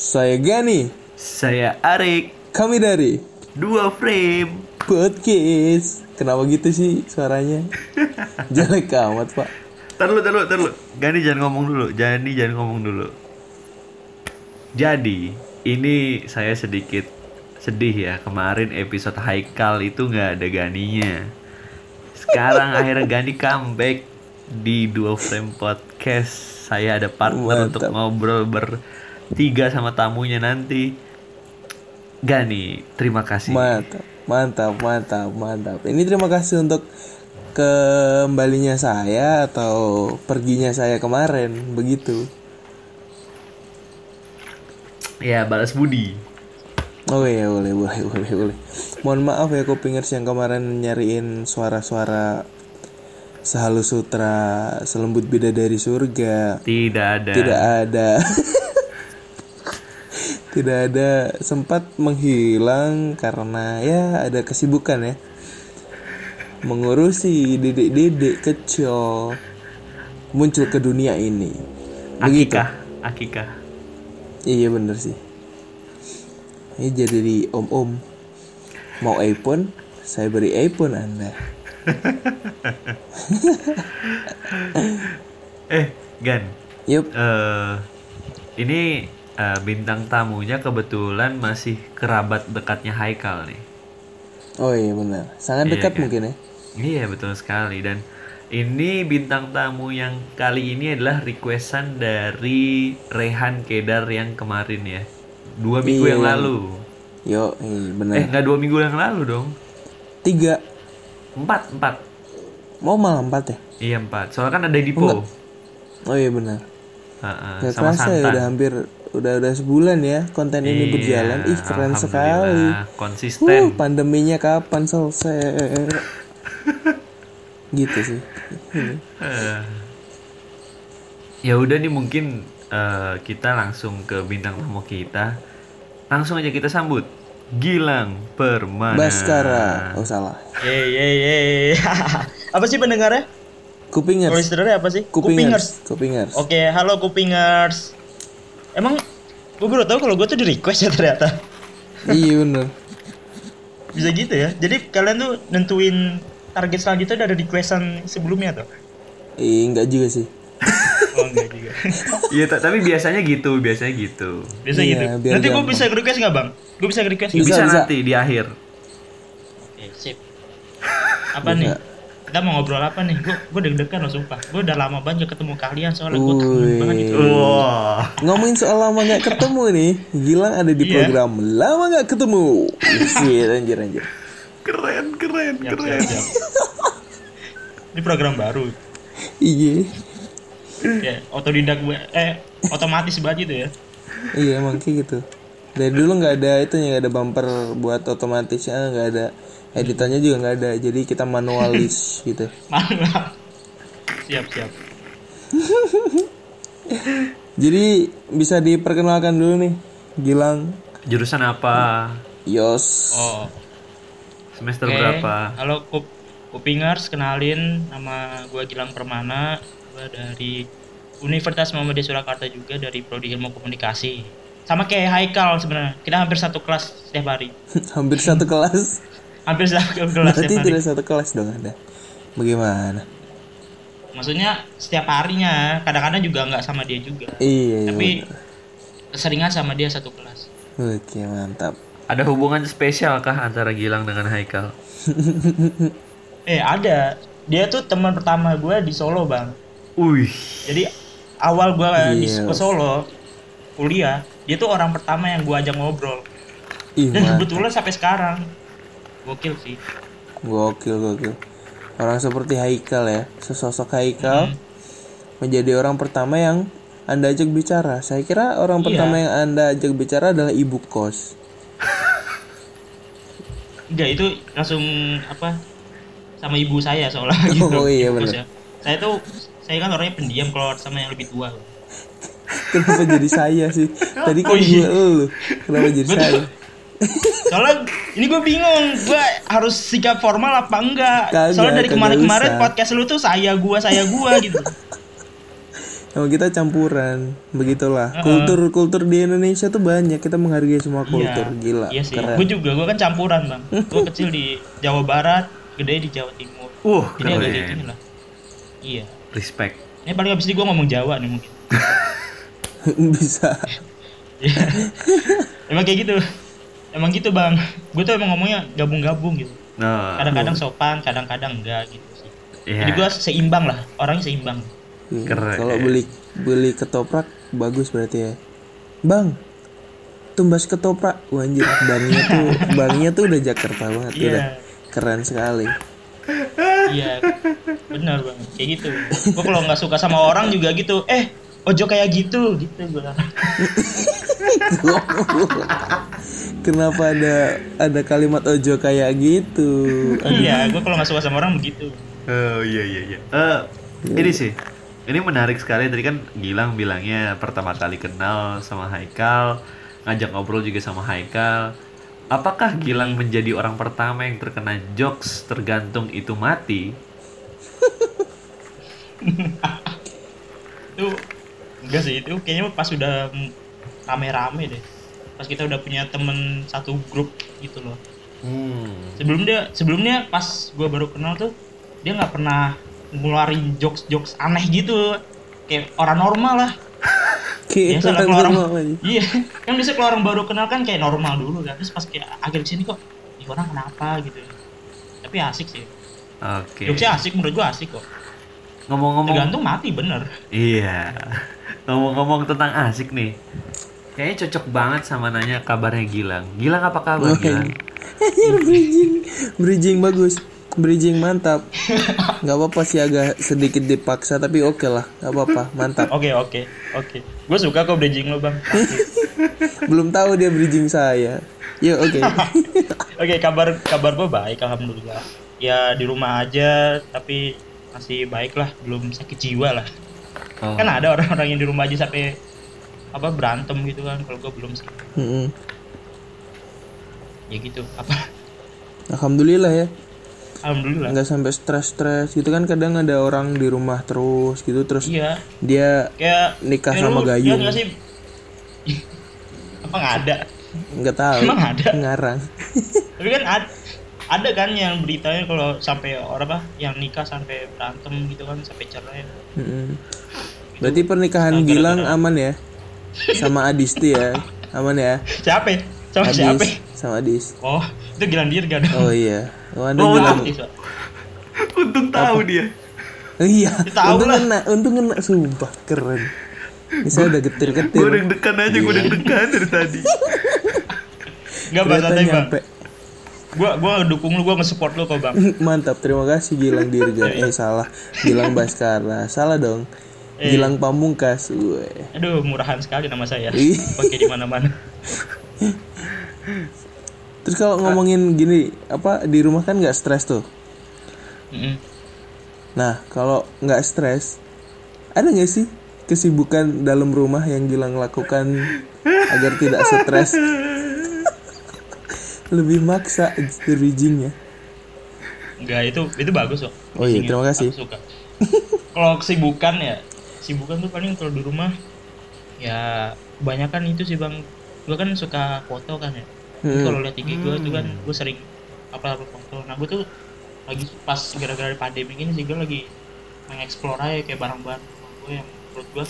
Saya Gani. Saya Arik. Kami dari Dua frame. Podcast. Kenapa gitu sih suaranya? Jelek amat, Pak. Terlalu, terlalu, terlalu. Gani jangan ngomong dulu. Gani jangan ngomong dulu. Jadi, ini saya sedikit sedih ya. Kemarin episode Haikal itu nggak ada Ganinya. Sekarang akhirnya Gani comeback di Dua Frame Podcast. Saya ada partner untuk Mantap. ngobrol bertiga sama tamunya nanti. Gani, terima kasih. Mantap, mantap, mantap, mantap. Ini terima kasih untuk kembalinya saya atau perginya saya kemarin, begitu. Ya, balas budi. Oh iya, boleh, boleh, boleh, boleh. Mohon maaf ya Kupingers yang kemarin nyariin suara-suara sehalus sutra, selembut bidadari surga. Tidak ada. Tidak ada. Tidak ada sempat menghilang karena ya ada kesibukan ya. Mengurusi dedek-dedek kecil muncul ke dunia ini. Begitu. Akikah, akikah. Iya bener sih. Ini jadi di om-om. Mau iPhone, saya beri iPhone Anda. Eh, Gan. Yup. eh ini eh, bintang tamunya kebetulan masih kerabat dekatnya Haikal nih. Oh iya benar. Sangat Iya dekat kan? mungkin ya. Iya betul sekali dan ini bintang tamu yang kali ini adalah requestan dari Rehan Kedar yang kemarin ya dua minggu Iya, yang yang- lalu. Yo, iya benar. Eh nggak dua minggu yang lalu dong. Tiga. Empat empat. Mau malah empat ya? Iya empat. Soalnya kan ada. Enggak. Oh iya benar. Heeh, Gak sama ya Santan. udah hampir udah udah sebulan ya konten ini Iya, berjalan. Ih keren sekali. Konsisten. Uh, pandeminya kapan selesai? gitu sih. Ini. Eh, ya udah nih mungkin eh, kita langsung ke bintang tamu kita. Langsung aja kita sambut Gilang Permana. Baskara. Oh salah. Yeay, yeay, yeay. apa sih pendengarnya? Kupingers. Listenernya apa sih? Kupingers. Kupingers. Oke, halo Kupingers. Emang gue baru tahu kalau gue tuh di request ya ternyata. iya bener. Bisa gitu ya. Jadi kalian tuh nentuin target selanjutnya udah ada requestan sebelumnya tuh. Ih enggak juga sih. Oh enggak juga. Iya, ta- tapi biasanya gitu, biasanya gitu. Bisa Iya, gitu. biar Nanti gue bisa request nggak bang? Gue bisa request Bisa, Bisa, bisa. nanti di akhir. Oke, sip. Apa nih? Kita mau ngobrol apa nih? Gue gue deg-degan loh sumpah. Gue udah lama banget gak ketemu kalian soalnya gue kangen banget gitu. Wah. Ngomongin soal lama nggak ketemu nih, Gilang ada di Iya. program lama nggak ketemu. Iya anjir anjir. Keren, keren, Siap, keren. siap, siap. Ini program baru. Iya. ya otodidak gue eh otomatis banget gitu ya Iya emang kayak gitu. Dari dulu nggak ada itu nggak ada bumper buat otomatisnya nggak ada editannya juga nggak ada. Jadi kita manualis gitu. mantap siap siap Jadi bisa diperkenalkan dulu nih, Gilang, Jurusan apa? Yos. oh Semester oke berapa? halo kup kupingers kenalin nama gue Gilang Permana gue dari Universitas Muhammadiyah Surakarta juga dari prodi ilmu komunikasi sama kayak Haikal sebenarnya kita hampir satu kelas setiap hari Hampir satu kelas. Hampir satu kelas Berarti tidak satu kelas dong Anda. Bagaimana? maksudnya setiap harinya kadang-kadang juga nggak sama dia juga Iya. iya, tapi bener. keseringan sama dia satu kelas Oke mantap. Ada hubungan spesial kah antara Gilang dengan Haikal? eh ada dia tuh teman pertama gue di Solo bang Wih. jadi awal gue di Yes. ke Solo kuliah dia tuh orang pertama yang gue ajak ngobrol Ih dan mantap. kebetulan sampai sekarang gokil sih Gokil gokil. Orang seperti Haikal ya, sesosok Haikal menjadi orang pertama yang anda ajak bicara. Saya kira orang Iya. pertama yang anda ajak bicara adalah ibu kos. enggak itu langsung apa sama ibu saya soalnya gitu Oh, iya, Terus bener. ya. saya tuh saya kan orangnya pendiam kalau sama yang lebih tua Kenapa jadi saya sih? Tadi kan Oh, iya. gue lu. Kenapa jadi Betul. saya? soalnya ini gue bingung gue harus sikap formal apa enggak Kagak, soalnya dari kemarin-kemarin podcast lu tuh saya gua saya gua gitu Sama kita campuran, begitulah. Kultur-kultur di Indonesia tuh banyak. Kita menghargai semua kultur, gila. Iya sih. Keren. Gue juga, gue kan campuran bang. Gue kecil di Jawa Barat, gede di Jawa Timur. Uh, Jadi agak gini lah. Iya. Respect. Ini paling abis ini gue ngomong Jawa nih mungkin. Bisa. Iya. emang kayak gitu. Emang gitu bang. Gue tuh emang ngomongnya gabung-gabung gitu. Nah, Kadang-kadang sopan, kadang-kadang enggak gitu sih. Iya. Jadi gue seimbang lah. Orangnya seimbang. Iya, Keren. Kalau beli beli ketoprak bagus berarti ya. Bang, tumbas ketoprak. Wah, anjir, bangnya tuh bangnya tuh udah Jakarta banget, Iya. udah keren sekali. Iya. Bener bang. Kayak gitu. Gue kalau nggak suka sama orang juga gitu. Eh, ojo kayak gitu gitu gue. Kenapa ada ada kalimat ojo kayak gitu? iya, gue kalau nggak suka sama orang begitu. Oh iya iya iya. Eh, ini sih. Ini menarik sekali tadi kan Gilang bilangnya pertama kali kenal sama Haikal, ngajak ngobrol juga sama Haikal. Apakah Gilang menjadi orang pertama yang terkena jokes tergantung itu mati? Itu enggak sih itu kayaknya pas udah m- rame-rame deh. Pas kita udah punya temen satu grup gitu loh. Hmm. Sebelum dia sebelumnya pas gue baru kenal tuh dia nggak pernah ngeluarin jokes-jokes aneh gitu kayak orang normal lah. Kayak Biasa lah orang aja. Iya, kan bisa kalau orang baru kenal kan kayak normal dulu kan. Terus pas kayak akhir sini kok ini orang kenapa gitu. Tapi asik sih. Oke. Jokesnya asik menurut gua asik kok. Ngomong-ngomong Tergantung mati bener. Iya. Ngomong-ngomong tentang asik nih. Kayaknya cocok banget sama nanya kabarnya Gilang. Gilang apa kabar Gilang? Anjir, bridging, bridging bagus, bridging mantap. Gak apa-apa sih agak sedikit dipaksa tapi oke lah, gak apa-apa, mantap. Oke oke oke. Gue suka kok bridging lo bang. Belum tahu dia bridging saya. Yuk oke. Oke kabar kabar gue baik alhamdulillah. Ya di rumah aja tapi masih baik lah belum sakit jiwa lah. Oh. Kan ada orang-orang yang di rumah aja sampai apa berantem gitu kan kalau gue belum sih. Mm-mm. Ya gitu apa? Alhamdulillah ya, Alhamdulillah. nggak sampai stres-stres gitu kan kadang ada orang di rumah terus gitu terus Iya. dia Kayak nikah eh, sama lu gayung. nggak sih? apa nggak ada? nggak tahu Emang ada? ngarang Tapi kan ada, ada kan yang beritanya kalau sampai orang apa yang nikah sampai berantem gitu kan sampai cerai. Mm-mm. berarti pernikahan Nah, Gilang aman ya sama Adisti ya aman ya Siapa? Sama siapa? Adis sama Adis Oh, itu Gilang Dirga dong. oh iya oh, anda Oh, Pak. Untung tahu dia. iya Dia tahu untung lah. kena untung kena sumpah keren ini saya udah getir-getir Gue deg-degan aja, gue deg-degan dari tadi. Enggak bahas Ternyata santai, Bang. Gua gua dukung lu, gua nge-support lu kok, Bang. Mantap, terima kasih Gilang Dirga. Eh salah, Gilang Baskara. Salah dong. Eh. Gilang Pamungkas. Weh. Aduh, murahan sekali nama saya. Pakai di mana-mana. Terus kalau ngomongin gini, apa di rumah kan nggak stres tuh. Mm-mm. Nah, kalau nggak stres, ada nggak sih kesibukan dalam rumah yang Gilang lakukan agar tidak stres? Lebih maksa bridgingnya. Enggak, itu itu bagus kok. Oh iya, terima kasih. Aku suka. kalau kesibukan ya, kesibukan tuh paling kalau di rumah ya kebanyakan itu sih, Bang. Gua kan suka foto kan ya. Hmm. Kalau lihat IG gue tuh kan gue sering upload foto. Nah, gue tuh lagi pas gara-gara pandemi ini sih gue lagi mengeksplor aja kayak barang-barang gue yang menurut gue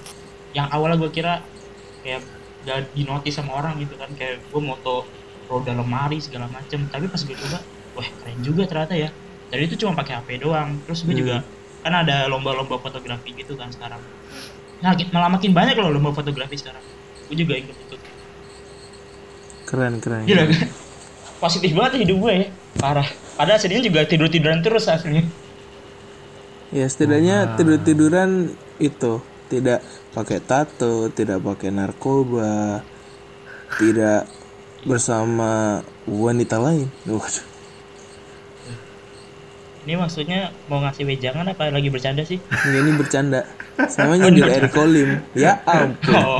yang awalnya gue kira kayak gak dinotis sama orang gitu kan kayak gue moto roda lemari segala macem tapi pas gue coba wah keren juga ternyata ya dan itu cuma pakai HP doang terus gue juga kan ada lomba-lomba fotografi gitu kan sekarang nah malah makin banyak loh lomba fotografi sekarang gue juga ikut ikut Keren keren. Gila kan? Positif banget hidup gue ya. Parah. Padahal aslinya juga tidur-tiduran terus aslinya. Ya setidaknya tidur tiduran itu tidak pakai tato, tidak pakai narkoba, tidak bersama wanita lain. Waduh. Ini maksudnya mau ngasih wejangan apa lagi bercanda sih? Ini bercanda. Sama nyindir Eric Kolim. Ya ampun. Oh.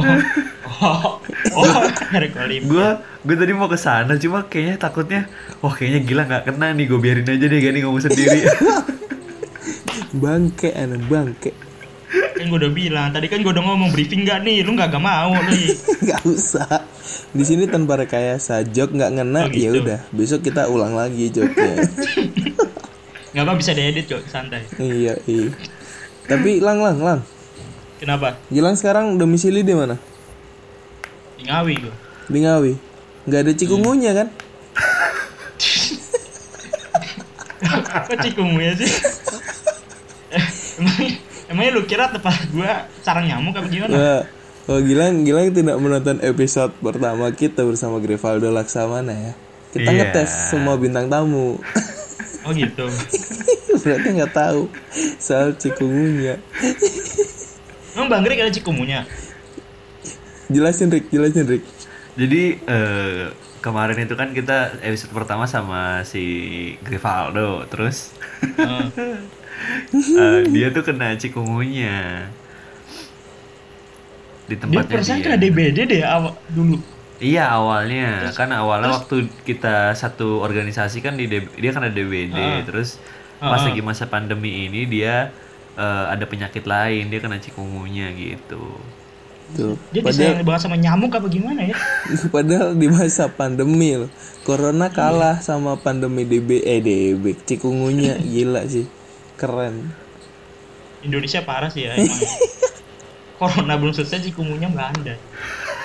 Oh. Oh, Eric Olim. Gue gue tadi mau ke sana cuma kayaknya takutnya wah kayaknya gila nggak kena nih gue biarin aja deh gini ngomong sendiri. Bangke anak bangke. kan gue udah bilang tadi kan gue udah ngomong briefing gak nih lu nggak gak mau lu Gak usah. Di sini tanpa rekayasa, jok nggak ngena, Oh, gitu. ya udah. Besok kita ulang lagi joknya. Nggak apa bisa diedit kok santai iya, iya. Tapi lang lang lang. kenapa Gilang sekarang domisili di mana? di Ngawi gue Di Ngawi. Nggak ada cikungunya kan? kok cikungu ya sih Eh, emangnya, lu kira tempat gue sarang nyamuk apa gimana Wah, oh Gilang, Gilang tidak menonton episode pertama kita bersama Grivaldo Laksamana ya. Kita Iya. ngetes semua bintang tamu. oh gitu. Berarti nggak tahu soal cikungunya. emang bang Grik ada cikungunya Jelasin Rick, jelasin Rick. Jadi eh, kemarin itu kan kita episode pertama sama si Grivaldo, terus? Eh, eh, dia tuh kena cikungunya di dia tempatnya perasaan dia. kena DBD deh awal dulu Iya awalnya kan awalnya waktu kita satu organisasi kan di DB dia kena DBD Ah. terus pas Ah. lagi masa pandemi ini dia eh, ada penyakit lain dia kena cikungunya gitu. Tuh. dia Padahal, disayang banget sama nyamuk apa gimana ya padahal di masa pandemi loh. Corona kalah sama pandemi DB eh DB cikungunya gila sih. Keren. Indonesia parah sih ya emang Corona belum selesai cikungunya aduh, aduh.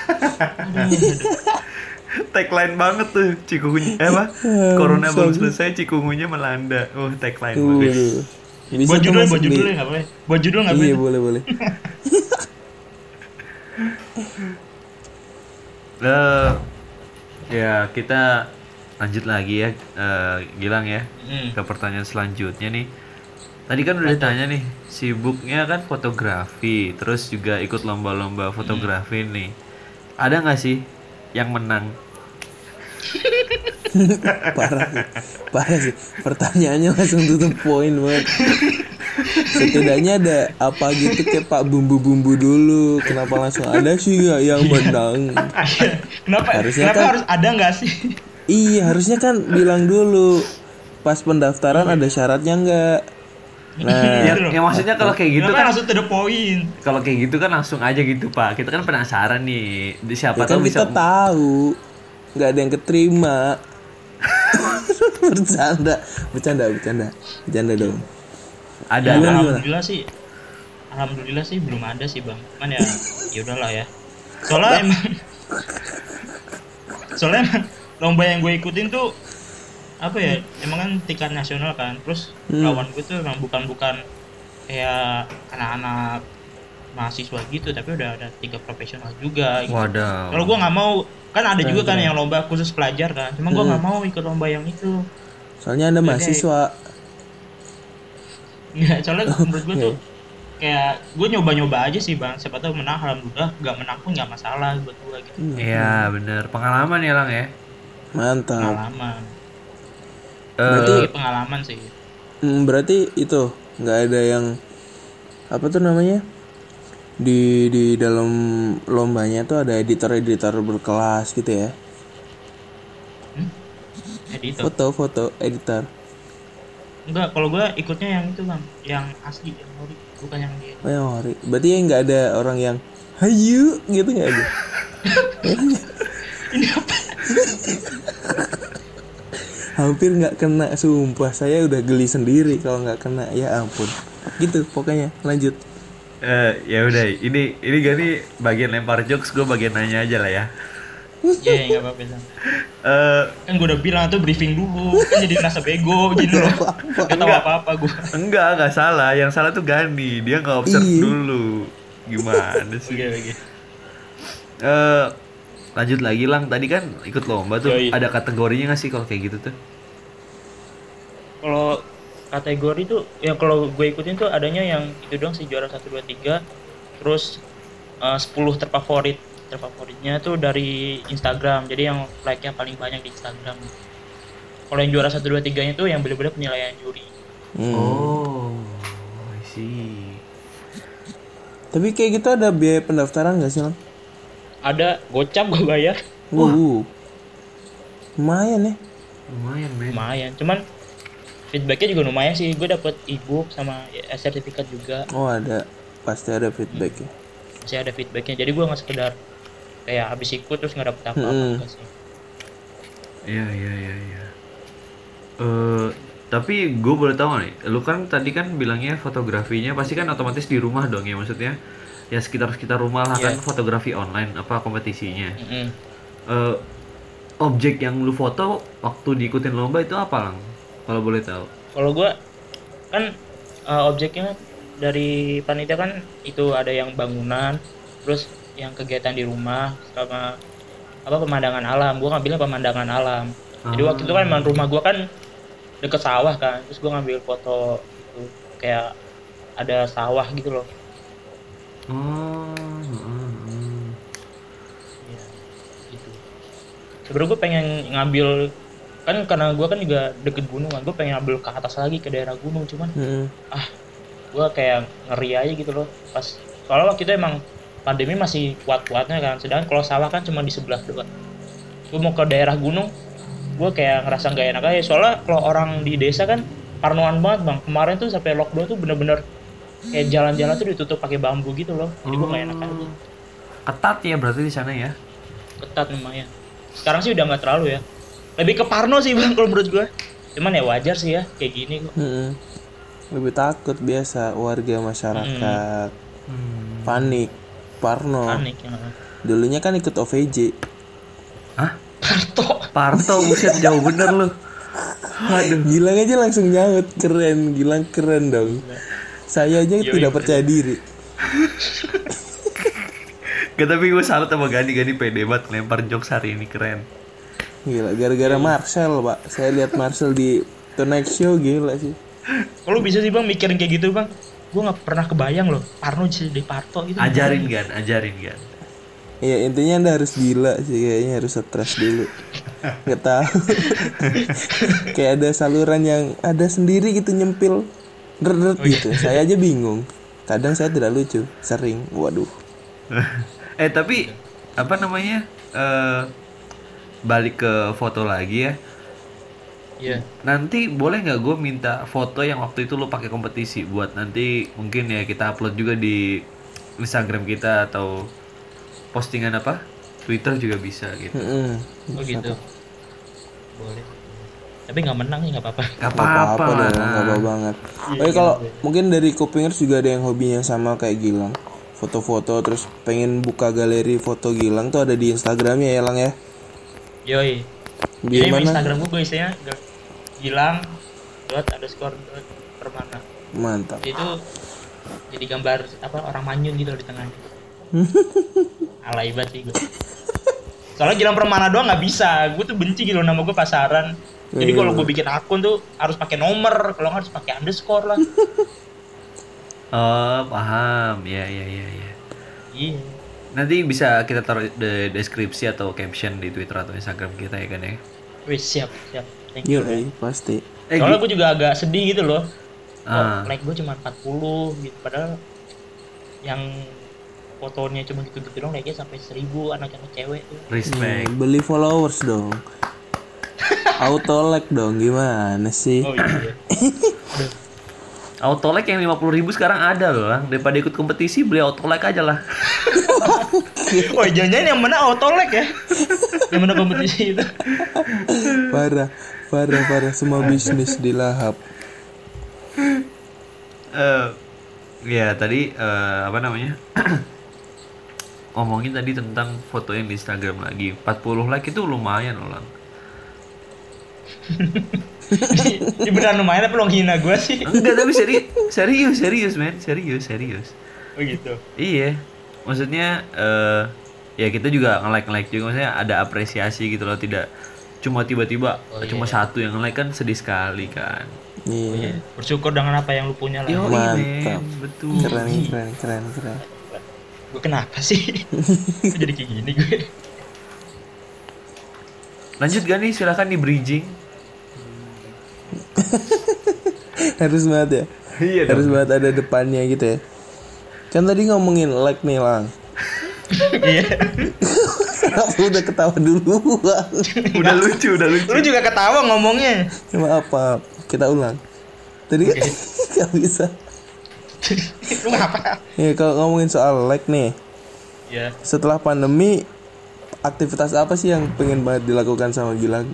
Tagline banget tuh cikungunya eh apa? Corona belum selesai cikungunya melanda. Oh tagline bagus. Tuh. Bisa buat tuh judul buat judul nggak boleh buat judul nggak Iya boleh boleh boleh. Eh, ya kita lanjut lagi ya eh, Gilang ya Hmm. ke pertanyaan selanjutnya nih. Tadi kan udah ditanya nih, sibuknya kan fotografi, terus juga ikut lomba-lomba fotografi nih. Ada nggak sih yang menang? parah sih. Parah sih. Pertanyaannya langsung tutup poin banget setidaknya ada apa gitu kayak pak bumbu-bumbu dulu. Kenapa langsung ada sih nggak yang menang? Kenapa? Harusnya kenapa kan- harus ada nggak sih? Iya harusnya kan bilang dulu pas pendaftaran ada syaratnya nggak nah. Yang, yang maksudnya kalau kayak gitu kenapa kan, langsung to the point. kalau kayak gitu kan langsung aja gitu pak. Kita kan penasaran nih, di siapa ya kan tahu bisa. kita tahu. Nggak ada yang keterima. Bercanda. Bercanda bercanda. Bercanda dong. Ada. Gimana, gimana? alhamdulillah sih. Alhamdulillah sih belum ada sih bang. Cuman ya ya udahlah ya. Soalnya emang soalnya emang lomba yang gue ikutin tuh apa ya emang kan tingkat nasional kan terus Hmm. lawan gue tuh emang bukan bukan kayak anak-anak mahasiswa gitu tapi udah ada tiga profesional juga gitu. Waduh. kalau gue nggak mau kan ada juga kan yang lomba khusus pelajar kan cuma gue Hmm. nggak mau ikut lomba yang itu soalnya anda mahasiswa Nggak, soalnya menurut gue tuh kayak gue nyoba-nyoba aja sih bang siapa tahu menang alhamdulillah nggak menang pun nggak masalah buat gue gitu Iya bener pengalaman ya lang ya. mantap pengalaman Berarti pengalaman sih. Hmm, berarti itu nggak ada yang apa tuh namanya? Di di dalam lombanya tuh ada editor-editor berkelas gitu ya? Editor? Foto-foto editor. Enggak kalau gue ikutnya yang itu bang. Yang asli yang ori bukan yang dia. Oh yang hori berarti ya nggak ada orang yang hayu gitu nggak ada? Ini apa hampir nggak kena sumpah. Saya udah geli sendiri kalau nggak kena. Ya ampun. Gitu pokoknya. Lanjut. Eh, ya udah. Ini ini gani bagian lempar jokes. Gue bagian nanya aja lah ya. ya nggak apa-apa. Eh kan gue udah bilang tuh briefing dulu. Kan jadi rasa bego. Gitu loh gak tau Enggak. apa-apa gue enggak enggak salah, yang salah tuh Gani. Dia nggak observe Iya. dulu. Gimana sih? oke oke. Eh lanjut lagi lang tadi kan ikut lomba tuh Yoi. ada kategorinya nggak sih kalau kayak gitu tuh? kalau kategori tuh yang kalau gue ikutin tuh adanya yang itu dong sih juara 1 2 3 terus eh, 10 terfavorit terfavoritnya tuh dari Instagram jadi yang like-nya paling banyak di Instagram kalau yang juara 1 2 3 nya tuh yang bener-bener penilaian juri Hmm. Oh, I see. tapi kayak gitu ada biaya pendaftaran nggak sih Lang? Ada gocap gue bayar? Uh, lumayan ya. Lumayan men. lumayan. Cuman feedbacknya juga lumayan sih. Gue dapet ebook sama ya, sertifikat juga. Oh ada. Pasti ada feedback ya Masih ada feedbacknya. Jadi gua nggak sekedar kayak habis ikut terus nggak dapet apa-apa sih. Iya iya iya iya. Eh tapi gue boleh tahu nih, lu kan tadi kan bilangnya fotografinya pasti kan otomatis di rumah dong ya maksudnya ya sekitar sekitar rumah lah kan Iya. fotografi online apa kompetisinya. Mm-mm. Eh objek yang lu foto waktu diikutin lomba itu apa lang? Kalau boleh tahu. Kalau gua kan eh, objeknya dari panitia kan itu ada yang bangunan, terus yang kegiatan di rumah sama apa pemandangan alam. Gua ngambilnya pemandangan alam. Jadi waktu itu kan emang rumah gua kan deket sawah kan, terus gua ngambil foto itu kayak ada sawah gitu loh. Iya, gitu. Sebenernya gue pengen ngambil kan karena gue kan juga deket gunung kan, gue pengen ngambil ke atas lagi ke daerah gunung cuman Mm-mm. ah gue kayak ngeri aja gitu loh pas soalnya waktu itu emang pandemi masih kuat-kuatnya kan, sedangkan kalau sawah kan cuma di sebelah doang. Gue mau ke daerah gunung, gue kayak ngerasa nggak enak aja soalnya kalau orang di desa kan parnoan banget bang kemarin tuh sampai lockdown tuh bener-bener kayak jalan-jalan tuh ditutup pakai bambu gitu loh. Jadi gue nggak enak aja. Ketat ya berarti di sana ya. ketat lumayan. Sekarang sih udah nggak terlalu ya. Lebih ke parno sih bang kalau menurut gue cuman ya wajar sih ya kayak gini kok. Lebih takut biasa warga masyarakat. Hmm. panik Parno. Panik ya. Dulunya kan ikut OVJ Hah? Parto. Parto buset jauh bener lu. Aduh. Gilang aja langsung nyaut keren. Gilang keren dong saya aja Yoi, tidak percaya diri. Gak tapi gue salut sama Gani. Gani pede banget lempar jokes hari ini keren. gila gara-gara Marcel pak. Saya lihat Marcel di Tonight Show gila sih. Kalau bisa sih bang mikirin kayak gitu bang. Gue nggak pernah kebayang loh Parno jadi Parto gitu. Ajarin Gan, ajarin Gan. Iya intinya anda harus gila sih. Kayaknya harus stres dulu. Nggak tahu. Kayak ada saluran yang ada sendiri gitu nyempil deret gitu saya aja bingung kadang saya tidak lucu sering waduh eh tapi apa namanya? eh balik ke foto lagi ya. Iya. Nanti boleh nggak gue minta foto yang waktu itu lo pakai kompetisi buat nanti mungkin ya kita upload juga di Instagram kita atau postingan apa? Twitter juga bisa gitu. Mm-mm. oh gitu boleh tapi nggak menang sih nggak apa-apa Gak Nggak apa-apa dong, lah. nggak apa banget. Oke kalau mungkin dari Kupingers juga ada yang hobinya sama kayak Gilang, foto-foto terus pengen buka galeri foto Gilang tuh ada di Instagramnya ya Lang ya. yoi Di Jadi mana? Instagram gue isinya ga- gilang dot underscore dot permana Mantap. itu jadi gambar apa orang manyun gitu loh di tengahnya alay banget sih gue soalnya gilang permana doang nggak bisa gue tuh benci gitu nama gue pasaran jadi Iya. kalau gue bikin akun tuh harus pakai nomor kalau nggak harus pakai underscore lah Oh paham, ya ya ya ya. iya Nanti bisa kita taruh di deskripsi atau caption di Twitter atau Instagram kita ya kan ya. wis siap siap thank you Yoi, pasti. Eh, soalnya gue juga agak sedih gitu loh Ah. oh, like gue cuma 40 gitu padahal yang fotonya cuma gitu-gitu dong like-nya sampai 1000 anak-anak cewek tuh respect. Hmm, beli followers dong. Auto like dong gimana sih? oh iya Autolek yang 50.000 ribu sekarang ada loh lah. Daripada ikut kompetisi beli autolek aja lah. oh jangan-jangan yang mana autolek ya yang mana kompetisi itu Parah, parah, parah. Semua bisnis dilahap. Eh ya tadi eh, apa namanya? Ngomongin tadi tentang foto yang di Instagram lagi. 40 like itu lumayan loh lang. Ini beneran lumayan apa lo hina gue sih Enggak tapi serius, serius, serius men, serius, serius. oh gitu Iya, maksudnya eh ya kita juga nge-like nge-like juga maksudnya ada apresiasi gitu loh tidak cuma tiba-tiba Oh, cuma satu yang nge-like kan sedih sekali kan. Iya. bersyukur dengan apa yang lu punya lah Yo, Mantap. betul. Keren, keren, keren, keren. gue kenapa sih jadi kayak gini gue Lanjut gak nih silakan di bridging. Harus banget ya. Iya Harus banget ada depannya gitu ya. Kan tadi ngomongin like nih lang. iya Kenapa udah ketawa dulu bang? udah lucu, udah lucu. lu juga ketawa ngomongnya Maaf, maaf. Kita ulang. Tadi kan gak bisa. lu ngapa Ya kalau ngomongin soal like nih, ya setelah pandemi aktivitas apa sih yang pengen banget dilakukan sama Gilang?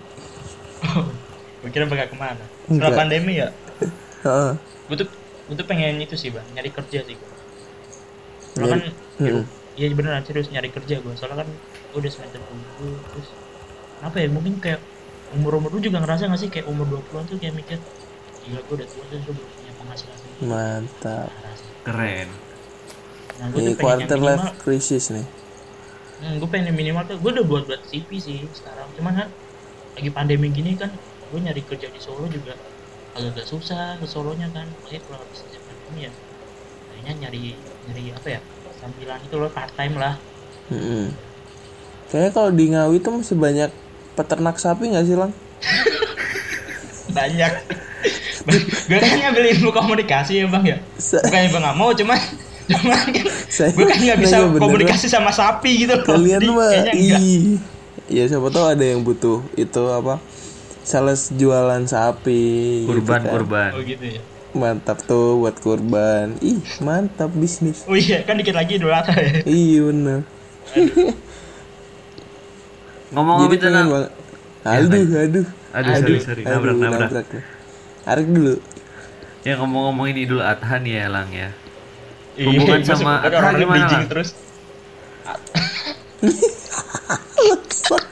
Gue kira bakal ke mana setelah pandemi ya Heeh. gue tuh gue tuh pengen itu sih bang nyari kerja sih gue soalnya kan ya, iya beneran serius nyari kerja gue soalnya kan gue udah semester tujuh terus apa ya mungkin kayak umur umur lu juga ngerasa gak sih kayak umur 20-an tuh kayak mikir gila gue udah tua terus gue belum punya penghasilan sendiri Mantap. Sih. Keren. nah gue Ini tuh quarter minimal life crisis nih. hmm, gue pengen minimal tuh gue udah buat buat CV sih sekarang cuman kan lagi pandemi gini kan gue nyari kerja di Solo juga agak-agak susah ke Solonya kan makanya kalau habis sejak pandemi ya kayaknya nyari nyari apa ya sambilan itu loh part time lah Mm-mm. Kayaknya kalau di Ngawi tuh masih banyak peternak sapi nggak sih lang? banyak gue kan ngambil ilmu komunikasi ya bang ya bukannya gue nggak mau cuman cuman kan Saya gue kan nggak bisa beneran. komunikasi sama sapi gitu loh Kalian mah ih. Ya siapa tahu ada yang butuh itu apa? Sales jualan sapi. gitu Kurban, kan. kurban. oh gitu ya Mantap tuh buat kurban. Ih, mantap bisnis. oh iya kan dikit lagi idul adha ya Iya bener. Ngomong-ngomong Jadi pengen tentang banget. Aduh, aduh. Aduh, sorry, sorry. Nabrak, Aduh, nabrak. nih. Arik dulu. Ya ngomong-ngomongin Idul Adha nih ya, Lang ya. Iya, Hubungan sama Adha gimana, Lang? terus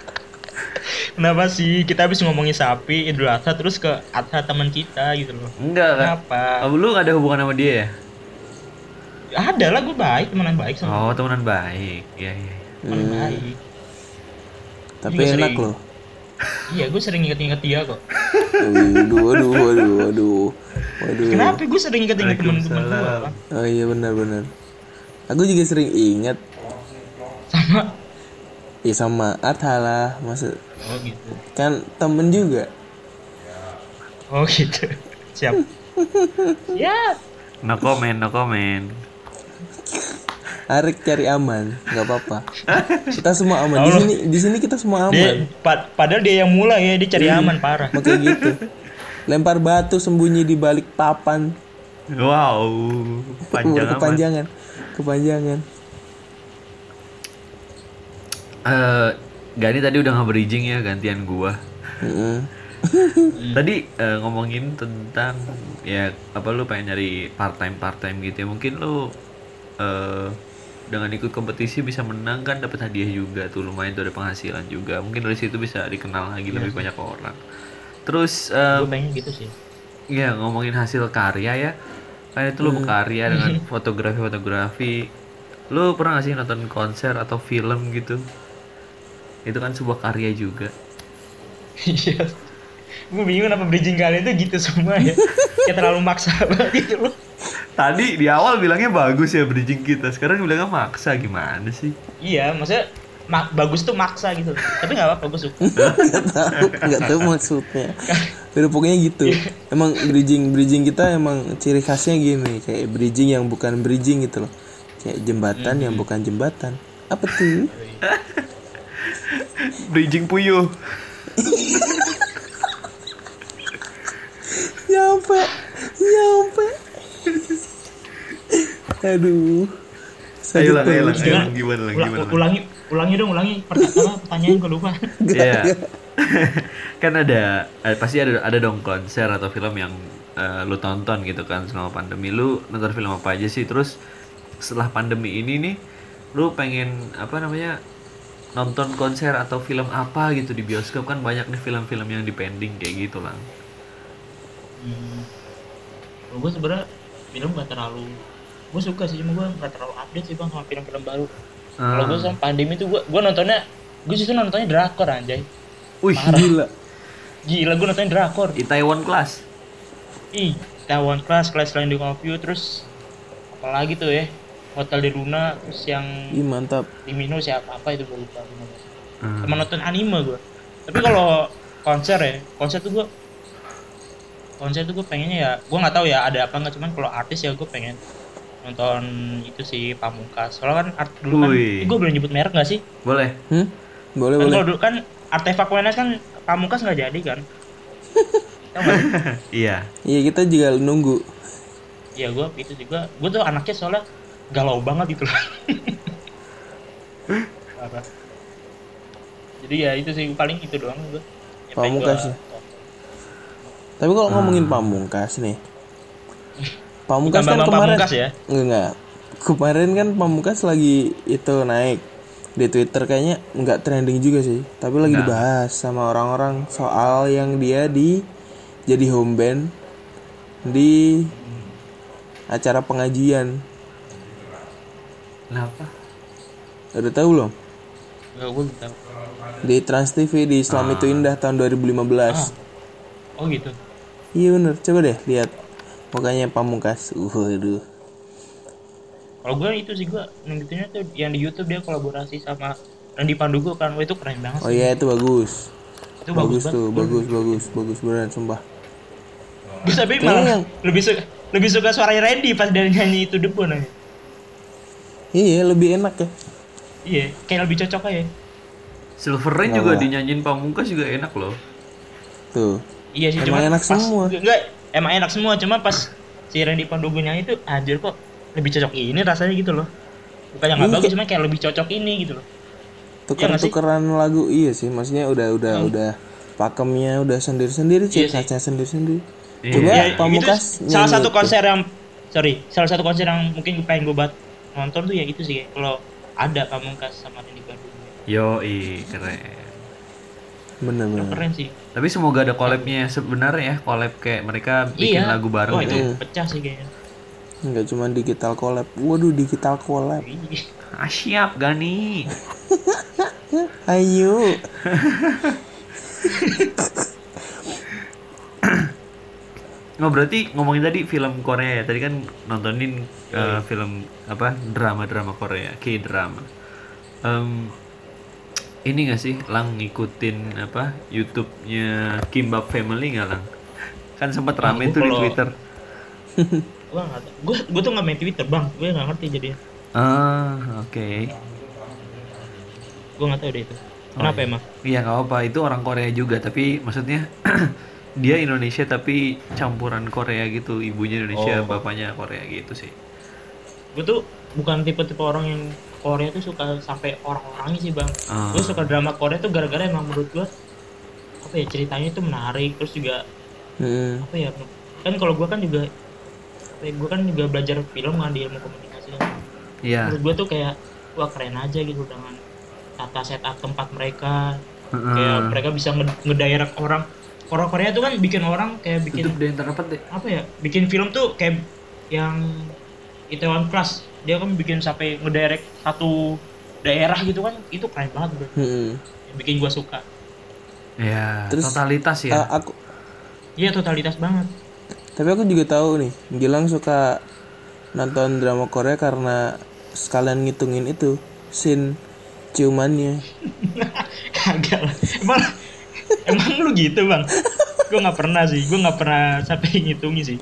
Kenapa sih kita habis ngomongin sapi Idul Adha terus ke Adha teman kita gitu loh. Enggak kan? Kenapa? Oh, lu gak ada hubungan sama dia ya? Ada lah gue baik temenan baik sama Oh, temenan baik. Iya, iya. temenan baik. Tapi Juga enak sering. loh. Iya gue sering inget-inget dia kok. Waduh, waduh, waduh, waduh. Waduh. Kenapa gue sering inget-inget temen-temen gue? Oh iya benar-benar. Aku juga sering ingat. Sama. Ya sama Atha lah, maksud Oh gitu. kan temen juga. Oh gitu. Siap. ya. No comment, no comment. Arik cari aman, nggak apa-apa. Kita semua aman di sini. Di sini kita semua Dia, aman. pa- padahal dia yang mulai ya, dia cari aman parah. Makanya gitu. Lempar batu sembunyi di balik papan. Wow, panjang kepanjangan. Kepanjangan. Eh, Gani tadi udah nge-bridging ya gantian gua. Tadi eh, ngomongin tentang ya apa lu pengen nyari part time part time gitu ya. Mungkin lu eh dengan ikut kompetisi bisa menang kan dapat hadiah juga tuh lumayan tuh ada penghasilan juga. Mungkin dari situ bisa dikenal lagi lebih banyak orang. Terus eh, Gue pengen gitu sih. ya ngomongin hasil karya ya. Kayak itu lu berkarya dengan fotografi-fotografi. Lu pernah gak sih nonton konser atau film gitu? Itu kan sebuah karya juga. Iya. gue bingung kenapa bridging kalian tuh gitu semua ya. Kayak terlalu maksa banget gitu loh. Tadi di awal bilangnya bagus ya bridging kita, sekarang bilangnya maksa gimana sih? Iya, maksudnya mak- bagus tuh maksa gitu. Tapi nggak apa-apa, gue suka. Nggak tahu, nggak tahu maksudnya. Udah pokoknya gitu. Emang bridging bridging kita emang ciri khasnya gini, kayak bridging yang bukan bridging gitu loh. Kayak jembatan yang bukan jembatan. Apa tuh? Bridging puyuh. Nyampe, nyampe. Aduh. Ayo lah, ayo lah. Gimana lah, gimana lah? ulangi, ulangi dong, ulangi. Pertanyaan, pertanyaan gue lupa. Iya. kan ada eh, pasti ada ada dong konser atau film yang eh, lu tonton gitu kan selama pandemi. Lu nonton film apa aja sih? Terus setelah pandemi ini nih lu pengen apa namanya? Nonton konser atau film apa gitu di bioskop kan banyak nih film-film yang di pending kayak gitu lah. Hmm. Gue sebenarnya film gak terlalu gue suka sih cuma gue gak terlalu update sih bang sama film-film baru kalau gue sama pandemi tuh gue gue nontonnya gue justru nontonnya drakor anjay Wih, Gila. gila gue nontonnya drakor di Taiwan Class. ih Taiwan Class Class Landing of You terus apalagi tuh ya Hotel de Luna terus yang Ih mantap. Limino siapa apa itu gue lupa Hmm. sama nonton anime gue tapi kalau konser ya konser tuh gue konser tuh gue pengennya ya gue nggak tahu ya ada apa nggak cuman kalau artis ya gue pengen nonton itu sih Pamungkas soalnya kan art dulu kan Wih. gue boleh nyebut merek nggak sih Boleh. Hmm? Boleh kan boleh. kalau dulu kan artefak WNS kan Pamungkas nggak jadi kan? Iya. Iya kita juga nunggu. ya gue itu juga gue tuh anaknya soalnya galau banget gitu loh jadi ya itu sih paling itu doang gue Pamungkas ya? Tapi kalau ngomongin pamungkas nih. Pamungkas Bukan kan kemarin Pamungkas ya? Enggak, enggak. Kemarin kan pamungkas lagi itu naik di Twitter kayaknya nggak trending juga sih, tapi lagi dibahas sama orang-orang soal yang dia di jadi home band di acara pengajian. Kenapa? Udah tahu belum? Gak gue tahu. Di Trans TV di Islam itu Indah tahun 2015. Oh gitu. Iya bener, coba deh lihat mukanya pamungkas. Uh, aduh. Kalau gue itu sih gue tuh yang di YouTube dia kolaborasi sama Randy Pandugo kan, Wah, itu keren banget. Oh iya itu bagus. itu Bagus, bagus, tuh, banget. bagus, bagus, bagus beneran sumpah. Gue tapi Kayaknya malah yang- lebih suka lebih suka suara Randy pas dia nyanyi itu debon aja. Iya, lebih enak ya. Iya, kayak lebih cocok aja. Silver Rain juga dinyanyiin pamungkas juga enak loh. Tuh. Iya sih, Emang cuma enak pas, semua. Enggak, emang enak semua, cuma pas si Randy Pandugo nyanyi itu anjir kok lebih cocok ini rasanya gitu loh. Bukannya nggak Iya, bagus, cuma kayak lebih cocok ini gitu loh. Tuker-tukeran lagu iya sih, maksudnya udah udah udah pakemnya udah sendiri-sendiri, Hmm. Iya sih. khasnya sendiri-sendiri. Iya. Coba Ya, pamungkas itu salah satu konser yang sorry, salah satu konser yang mungkin pengen gue buat nonton tuh ya itu sih kalau ada pamungkas sama Randy Pandugo. Yo, keren. Bener-bener. Keren sih. Tapi semoga ada collabnya sebenarnya ya, collab kayak mereka bikin iya. lagu bareng gitu. itu pecah sih kayaknya. Enggak cuma digital collab. Waduh, digital collab. Ah, siap Gani. Ayo. Oh berarti ngomongin tadi film Korea ya. Tadi kan nontonin uh, film apa drama-drama Korea, K-drama. Em, ini gak sih Lang ngikutin apa YouTube-nya Kimbap Family nggak Lang? Kan sempat Ah, rame gua tuh di Twitter. nggak tahu. Gua gua tuh nggak main Twitter bang. Gue nggak ngerti jadi. Ah, oke. Gue nggak tahu deh itu. Kenapa emang? Iya nggak apa itu orang Korea juga tapi maksudnya dia Indonesia tapi campuran Korea gitu ibunya Indonesia Oh. bapaknya Korea gitu sih. Gue tuh bukan tipe-tipe orang yang Korea tuh suka sampai orang-orangnya sih bang. Ah. Gue suka drama Korea tuh gara-gara emang menurut gue apa ya ceritanya itu menarik terus juga Hmm. apa ya kan kalau gue kan juga apa ya, gue kan juga belajar film kan di ilmu komunikasi kan. Iya. menurut gue tuh kayak wah keren aja gitu dengan tata setup tempat mereka Heeh. kayak mereka bisa nge- ngedirect orang orang Korea tuh kan bikin orang kayak bikin Tutup deh deh. apa ya bikin film tuh kayak yang Itaewon Class dia kan bikin sampai ngedirect satu daerah gitu kan itu keren banget bro Hmm. yang bikin gua suka Ya, Terus, totalitas ya. Ah, aku iya totalitas banget tapi aku juga tahu nih, Gilang suka nonton drama Korea karena sekalian ngitungin itu scene ciumannya. kagak lah emang lu gitu bang? Gua nggak pernah sih gua nggak pernah sampai ngitungin sih.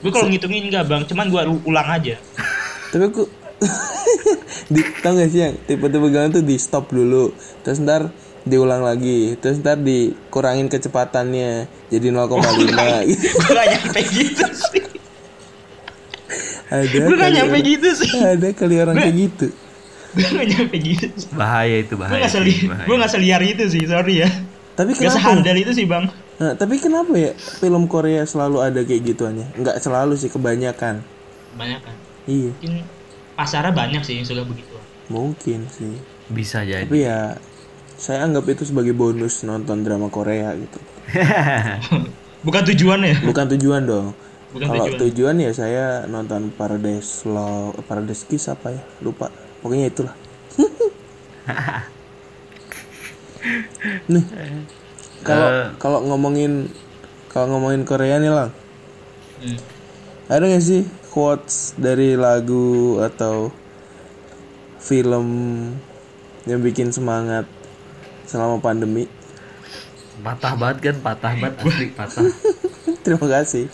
Gua kalau ngitungin enggak bang cuman gua u- ulang aja. Tapi aku di tau gak sih yang tipe-tipe Gilang tuh di stop dulu, terus ntar diulang lagi, terus ntar dikurangin kecepatannya jadi 0,5 gitu. gua gak nyampe gitu sih. Ada gua gak nyampe orang- gitu sih. Ada kali orang kayak gitu. gua gak nyampe gitu sih. Bahaya itu bahaya. gak sih, seli gak seliar itu sih sorry ya Tapi gak kenapa? sehandal itu sih bang Nah, tapi kenapa ya film Korea selalu ada kayak gituannya? Enggak selalu sih, kebanyakan. banyak kan Iya, mungkin pasarnya banyak sih yang suka begitu mungkin sih. Bisa jadi. Tapi ya saya anggap itu sebagai bonus nonton drama Korea gitu. bukan tujuannya Bukan tujuan dong. Bukan Kalau tujuan. tujuan ya saya nonton Paradise Law, Paradise Kiss apa ya? Lupa. Pokoknya itulah. Nih. Kalau Eh. kalau ngomongin kalau ngomongin Korea nih lang, Hmm. ada gak sih quotes dari lagu atau film yang bikin semangat selama pandemi? patah banget kan, patah banget asli patah. Terima kasih.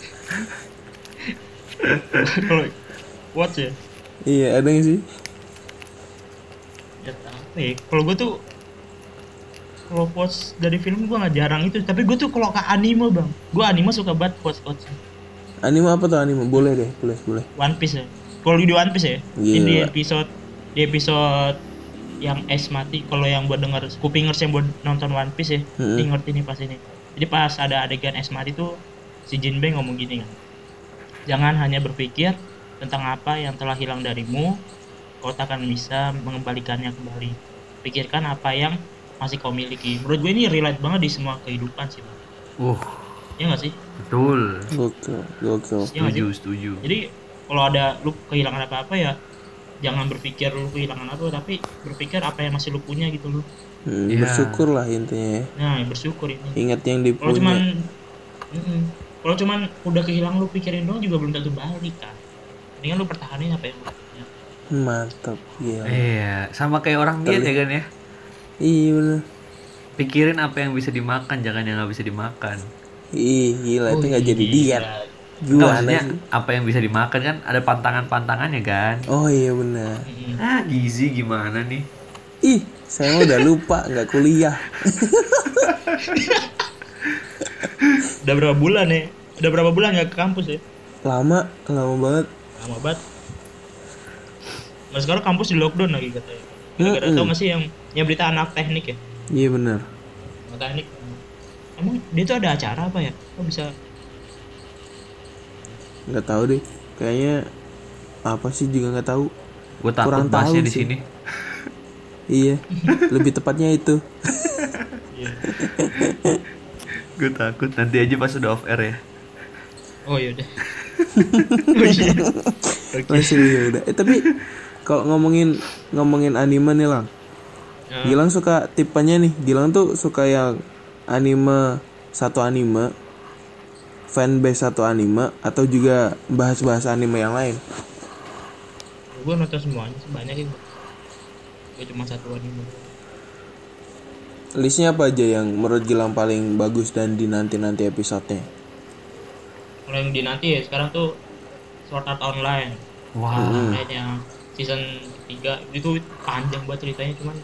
watch ya Iya, ada gak sih? ya apa ya kalau gue tuh kalau quotes dari film gue nggak jarang itu tapi gue tuh kalau ke anime bang gue anime suka banget quotes quotes Anime apa tuh anime? Boleh deh, boleh, boleh. One Piece ya. Kalau di One Piece ya. Ini di episode di episode yang es mati kalau yang buat denger kupingers yang buat nonton One Piece ya dia ngerti nih pas ini jadi pas ada adegan es mati tuh si Jinbei ngomong gini kan jangan hanya berpikir tentang apa yang telah hilang darimu kau tak akan bisa mengembalikannya kembali pikirkan apa yang masih kau miliki menurut gue ini relate banget di semua kehidupan sih bang Uh, ya nggak sih betul. Gokil, gokil. Iya nggak sih? Setuju, setuju. jadi kalau ada lu kehilangan apa-apa ya jangan berpikir lu kehilangan apa tapi berpikir apa yang masih lu punya gitu lu Hmm, Iya. Bersyukur lah intinya ya. nah bersyukur ini Ingat yang kalau cuman dipunya. Mm-mm. kalau cuman udah kehilangan lu pikirin doang juga belum tentu balik kan mendingan lu pertahanin apa yang lu punya Mantap, gila. Iya, sama kayak orang diet ya kan ya. Iya bener. Pikirin apa yang bisa dimakan, jangan yang nggak bisa dimakan. Ih, gila itu nggak jadi Gila. diet. Gimana maksudnya sih? apa yang bisa dimakan kan ada pantangan-pantangannya kan. Oh iya bener. Mm-mm. Ah, gizi gimana nih? Ih, saya udah lupa nggak kuliah. udah berapa bulan ya udah berapa bulan nggak ke kampus ya Lama, lama banget. lama banget Nah sekarang kampus di lockdown lagi katanya Gara-gara Mm-mm. tau gak sih yang yang berita anak teknik ya Iya bener. anak teknik emang dia tuh ada acara apa ya kok bisa Nggak tahu deh. Kayaknya apa sih juga nggak tahu. Gue takut Kurang bahasnya tahu di sini. Iya, lebih tepatnya itu. Iya. Gue takut nanti aja pas udah off air ya. oh yaudah oh iya oke Masih ya udah. Eh tapi kalau ngomongin ngomongin anime nih lang, Ya. Gilang suka tipenya nih. Gilang tuh suka yang anime satu anime, fanbase satu anime atau juga bahas-bahas anime yang lain. gue nonton semuanya sih banyak ya gue cuma satu anime Listnya apa aja yang menurut Gilang paling bagus dan dinanti-nanti episodenya? kalau yang di nanti ya sekarang tuh Sword Art Online Wah, kayaknya season ketiga itu panjang buat ceritanya cuman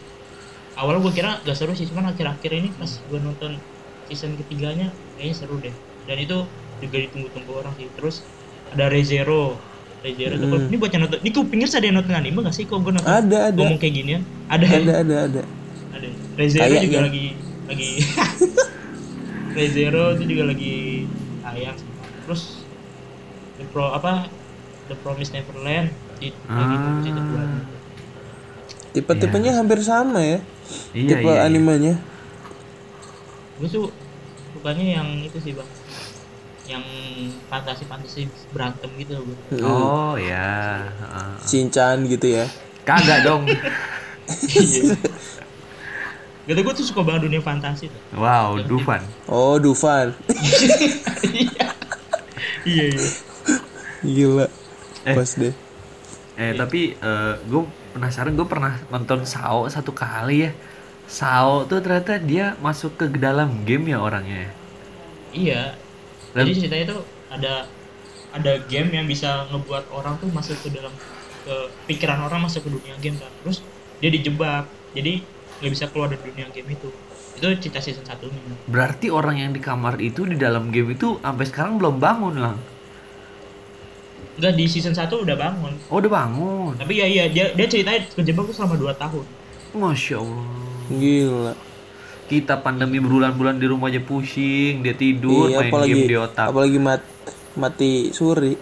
awalnya gue kira gak seru sih cuman akhir-akhir ini pas gue nonton season ketiganya kayaknya seru deh. Dan itu juga ditunggu-tunggu orang sih. Terus ada Rezero Rezero tuh kalau- ini buat yang nonton ini kupingnya ada yang nonton anime gak sih? Kok gue nonton? Ada, ada. ngomong kayak ginian ada. Ya? Ada, ada, ada. ada Rezero Kayaknya. juga lagi lagi. Rezero itu juga lagi tayang terus The Pro apa? The Promise Neverland Ah. Tipe-tipenya hampir sama ya. iya Tipe iya. iya. animenya. gue tuh sukanya yang itu sih bang yang fantasi fantasi berantem gitu loh gue Oh ya. Heeh. Cincaan gitu ya. Kagak dong. gitu gue tuh suka banget dunia fantasi tuh Wow, Dufan. Oh, Dufan. iya iya Gila. Eh. Pas deh. Eh tapi gue penasaran gue pernah nonton Sao satu kali ya. Sao tuh ternyata dia masuk ke dalam game ya orangnya. iya Dan- jadi ceritanya tuh ada ada game yang bisa ngebuat orang tuh masuk ke dalam ke pikiran orang masuk ke dunia game kan terus dia dijebak jadi nggak bisa keluar dari dunia game itu itu cerita season satunya Berarti orang yang di kamar itu di dalam game itu sampai sekarang belum bangun lang. Enggak di season 1 udah bangun Oh udah bangun. tapi ya iya dia dia ceritanya kejebak tuh selama 2 tahun Masya Allah. Gila. Kita pandemi berbulan-bulan di rumah aja pusing, dia tidur Iya, main apalagi game di otak. apalagi mat, mati suri.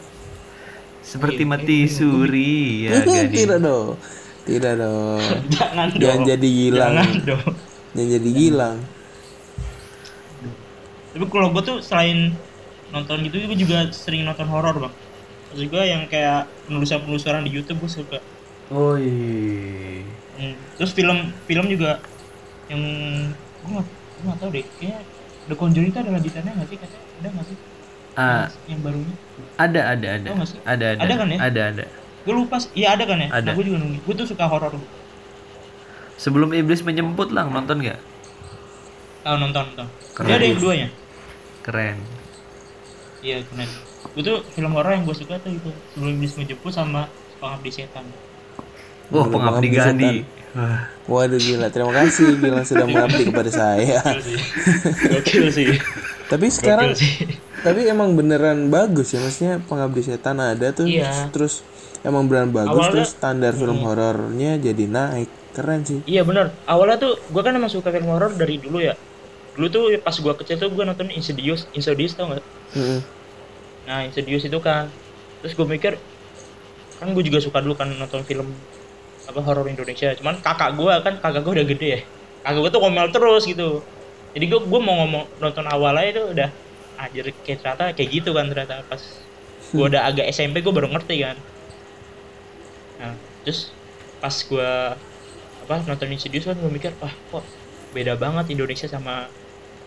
Seperti mati suri ya. Tidak dong. Tidak dong. jangan dong Jangan jadi gilang. jangan dong Jangan jadi gilang. tapi kalau gue tuh selain nonton gitu gue juga sering nonton horor bang Maksud gue yang kayak penelusuran-penelusuran di YouTube gue suka Oh iya. Hmm, terus film film juga yang gue nggak gue nggak tahu deh kayak The Conjuring itu ada lanjutannya nggak sih katanya ada nggak sih Ah, yang barunya ada ada ada. Tau sih? Ada ada. Ada kan ya? Ada ada. gue lupa iya ada kan ya Ada. nah, gue juga nunggu gue tuh suka horor Sebelum iblis menjemput lang nonton nggak? tahu nonton nonton Keren. dia ada yang keduanya Keren. iya keren gue tuh film horor yang gue suka tuh itu sebelum iblis menjemput sama pengabdi setan Wah pengabdi Gandhi. Wah. Waduh gila. Terima kasih Gilang sudah mengabdi kepada saya. gokil sih Tapi sekarang sih tapi emang beneran bagus ya maksudnya pengabdi setan ada tuh Iya. terus emang beneran bagus Awalnya- terus standar film horornya jadi naik keren sih Iya bener. Awalnya tuh gue kan emang suka film horor dari dulu ya. Dulu tuh pas gue kecil tuh gue nonton Insidious, Insidious tau gak? Mm-mm. Nah Insidious itu kan. Terus gue mikir, kan gue juga suka dulu kan nonton film apa horor Indonesia. Cuman kakak gue kan kakak gue udah gede ya. Kakak gue tuh ngomel terus gitu. Jadi gue gue mau ngomong nonton awalnya itu udah anjir kayak ternyata kayak gitu kan ternyata pas gue udah agak SMP gue baru ngerti kan. Nah terus pas gue apa nonton Insidious kan gue mikir wah kok beda banget Indonesia sama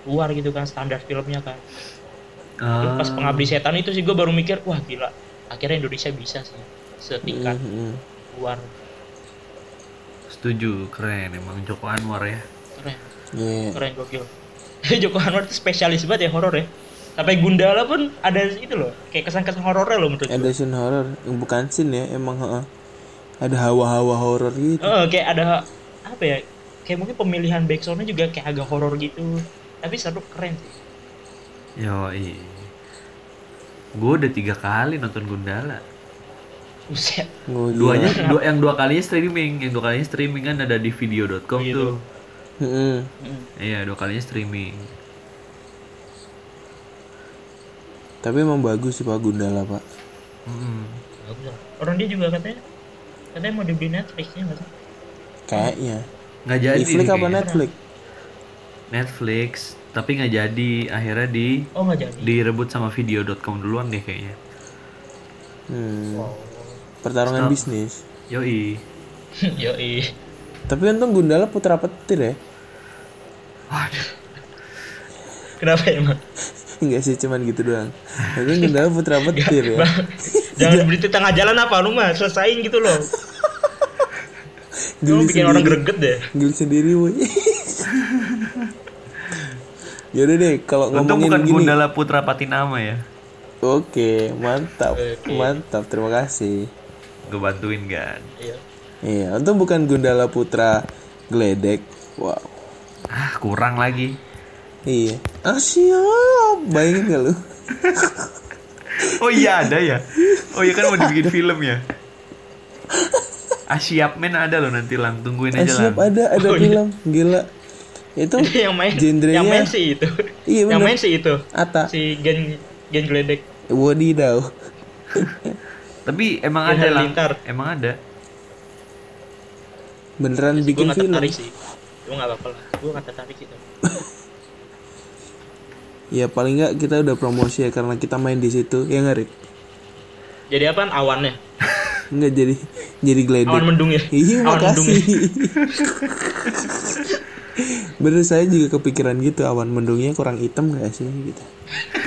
luar gitu kan standar filmnya kan. Terus pas Ah, pengabdi setan itu sih gue baru mikir wah gila akhirnya Indonesia bisa sih setingkat Mm-mm. luar. Setuju keren emang Joko Anwar ya. Keren. Iya. keren gokil. Joko Anwar itu spesialis banget ya horor ya. Sampai Gundala pun ada itu loh kayak kesan-kesan horornya loh menurut gue ada scene horor yang bukan scene ya emang heeh. ada hawa-hawa horor gitu. Eh, kayak ada apa ya kayak mungkin pemilihan backsoundnya juga kayak agak horor gitu. Tapi seru keren sih Yoi Gue udah tiga kali nonton Gundala buset. Duanya, dua, yang dua kalinya streaming Yang dua kalinya streaming kan ada di video.com Gitu. tuh Mm-mm. Mm. Iya dua kalinya streaming tapi emang bagus sih pak Gundala pak lah. orang dia juga katanya katanya mau dibeli Netflixnya nggak sih kayaknya Nggak jadi Netflix apa. Netflix Netflix Tapi nggak jadi Akhirnya di oh nggak jadi direbut sama video.com duluan deh kayaknya hmm. wow pertarungan Stop. bisnis Oh. Yoi Yoi. tapi untung Gundala putra petir ya Waduh Kenapa emang? Enggak sih cuman gitu doang Untung Gundala putra petir ya Jangan beri di tengah jalan apa lu mah selesain gitu loh. Lu bikin orang sendiri. greget deh. Geli sendiri woy Yaudah deh kalau Untung ngomongin bukan gini. Gundala Putra Patinama ya. Oke mantap Oke. Mantap. Terima kasih. Gue bantuin kan Iya. Iya untung bukan Gundala putra Gledek. Wow. Ah kurang lagi. Iya. Ah siap. Bayangin gak lu? Oh iya ada ya? Oh iya kan mau dibikin film ya? Ah siap. Men ada loh nanti lang. Tungguin Ah aja siap lang. ada ada Oh, iya. film. Gila Itu yang main genrenya- yang main sih itu. Iya, yang bener. main sih itu. Ata Si Gen Gen Gledek. Wadidaw Tapi emang Gen ada Halilintar. Emang ada Beneran Gue bikin nggak film tertarik sih. Gue nggak apa-apa lah. Gue nggak tertarik sih. Ya paling nggak kita udah promosi ya Karena kita main di situ Ya nggak Rik? Jadi apa awannya? Nggak jadi Jadi Gledek Awan mendung ya. Iya Awan mendung ya. Bener saya juga kepikiran gitu Awan mendungnya kurang hitam gak sih gitu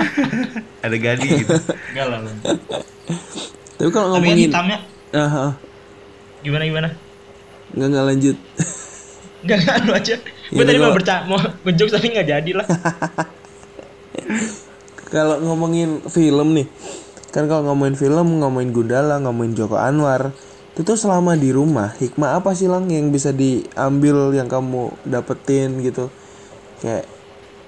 Ada Gani gitu Enggak lah. Tapi kalau Tapi kan ngomongin hitamnya ah, ah, gimana gimana? Nggak nggak lanjut Enggak enggak lu aja. Gue Ya, tadi mau gua- berca mau ngejok tapi nggak jadi lah. Kalau ngomongin film nih Kan kalau ngomongin film Ngomongin Gundala Ngomongin Joko Anwar Itu tuh selama di rumah Hikmah apa sih Lang Yang bisa diambil Yang kamu dapetin gitu Kayak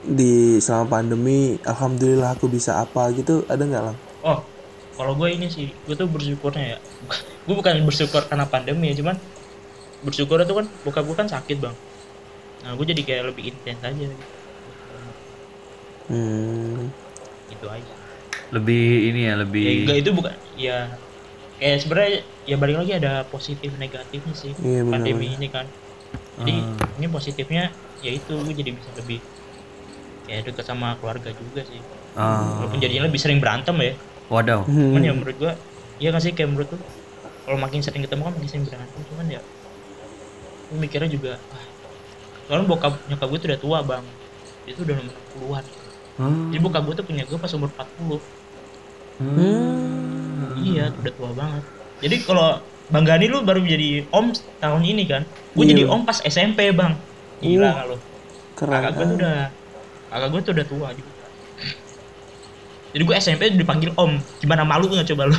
di selama pandemi Alhamdulillah aku bisa apa gitu Ada nggak Lang? Oh, kalau gue ini sih, gue tuh bersyukurnya ya. gue bukan bersyukur karena pandemi ya, cuman bersyukur itu kan buka gue kan sakit bang. Nah, gue jadi kayak lebih intens aja. Gitu, Hmm, gitu aja. Lebih ini ya Ya, Lebih enggak itu bukan, ya kayak sebenarnya ya balik lagi ada positif negatifnya sih Iya, benar, pandemi ini kan. Jadi Ah. ini positifnya ya itu gue jadi bisa lebih kayak dekat sama keluarga juga sih. Ah, Walaupun jadinya lebih sering berantem ya. Wadaw cuman ya hmm. menurut gua iya kan sih kayak menurut tuh kalau makin sering ketemu kan makin sering berantem cuman ya gua mikirnya juga ah, soalnya bokap nyokap gue tuh udah tua bang itu udah nomor puluhan Hmm. jadi bokap gue tuh punya gue pas umur 40 Hmm. iya udah tua banget jadi kalau Bang Gani lu baru jadi om tahun ini kan? Gue Iya. jadi om pas SMP bang. Gila Uh, lu Keren. kakak gue tuh udah kakak gue tuh udah tua juga. Jadi gue SMP dipanggil om. Gimana malu nggak coba lu?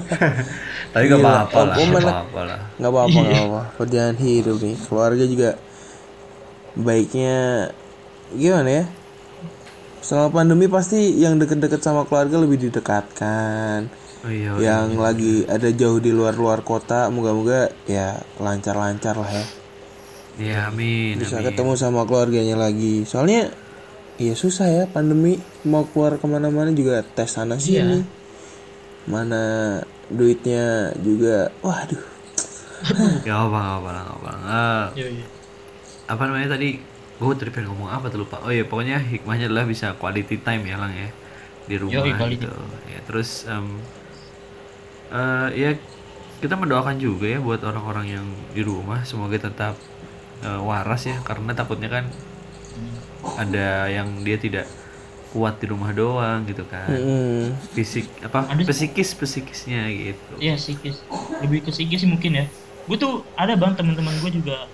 Tapi gak Gila, apa-apa lah om Gak apa-apa lah. Nggak apa-apa Iya. nggak apa-apa. Perjalanan hidup nih. Keluarga juga baiknya gimana ya? Selama pandemi pasti yang deket-deket sama keluarga lebih didekatkan Oh iya. iya. yang lagi ada jauh di luar-luar kota moga-moga ya lancar-lancar lah ya Iya, amin. bisa amin. ketemu sama keluarganya lagi soalnya ya susah ya pandemi mau keluar ke mana-mana juga tes sana sini mana duitnya juga waduh Gak apa, gak apa, gak apa. Iya, iya. apa namanya tadi? Gue tadi pengen ngomong apa tuh lupa. Oh iya, pokoknya hikmahnya adalah bisa quality time ya lang ya di rumah Yoi, gitu. Ya terus em, eh, ya kita mendoakan juga ya buat orang-orang yang di rumah semoga tetap eh, waras ya karena takutnya kan ada yang dia tidak kuat di rumah doang gitu kan. Mm-mm. Fisik apa? Ada- Psikis psikisnya gitu. Iya psikis, lebih ke psikis sih mungkin ya. Gue tuh ada bang teman-teman gue juga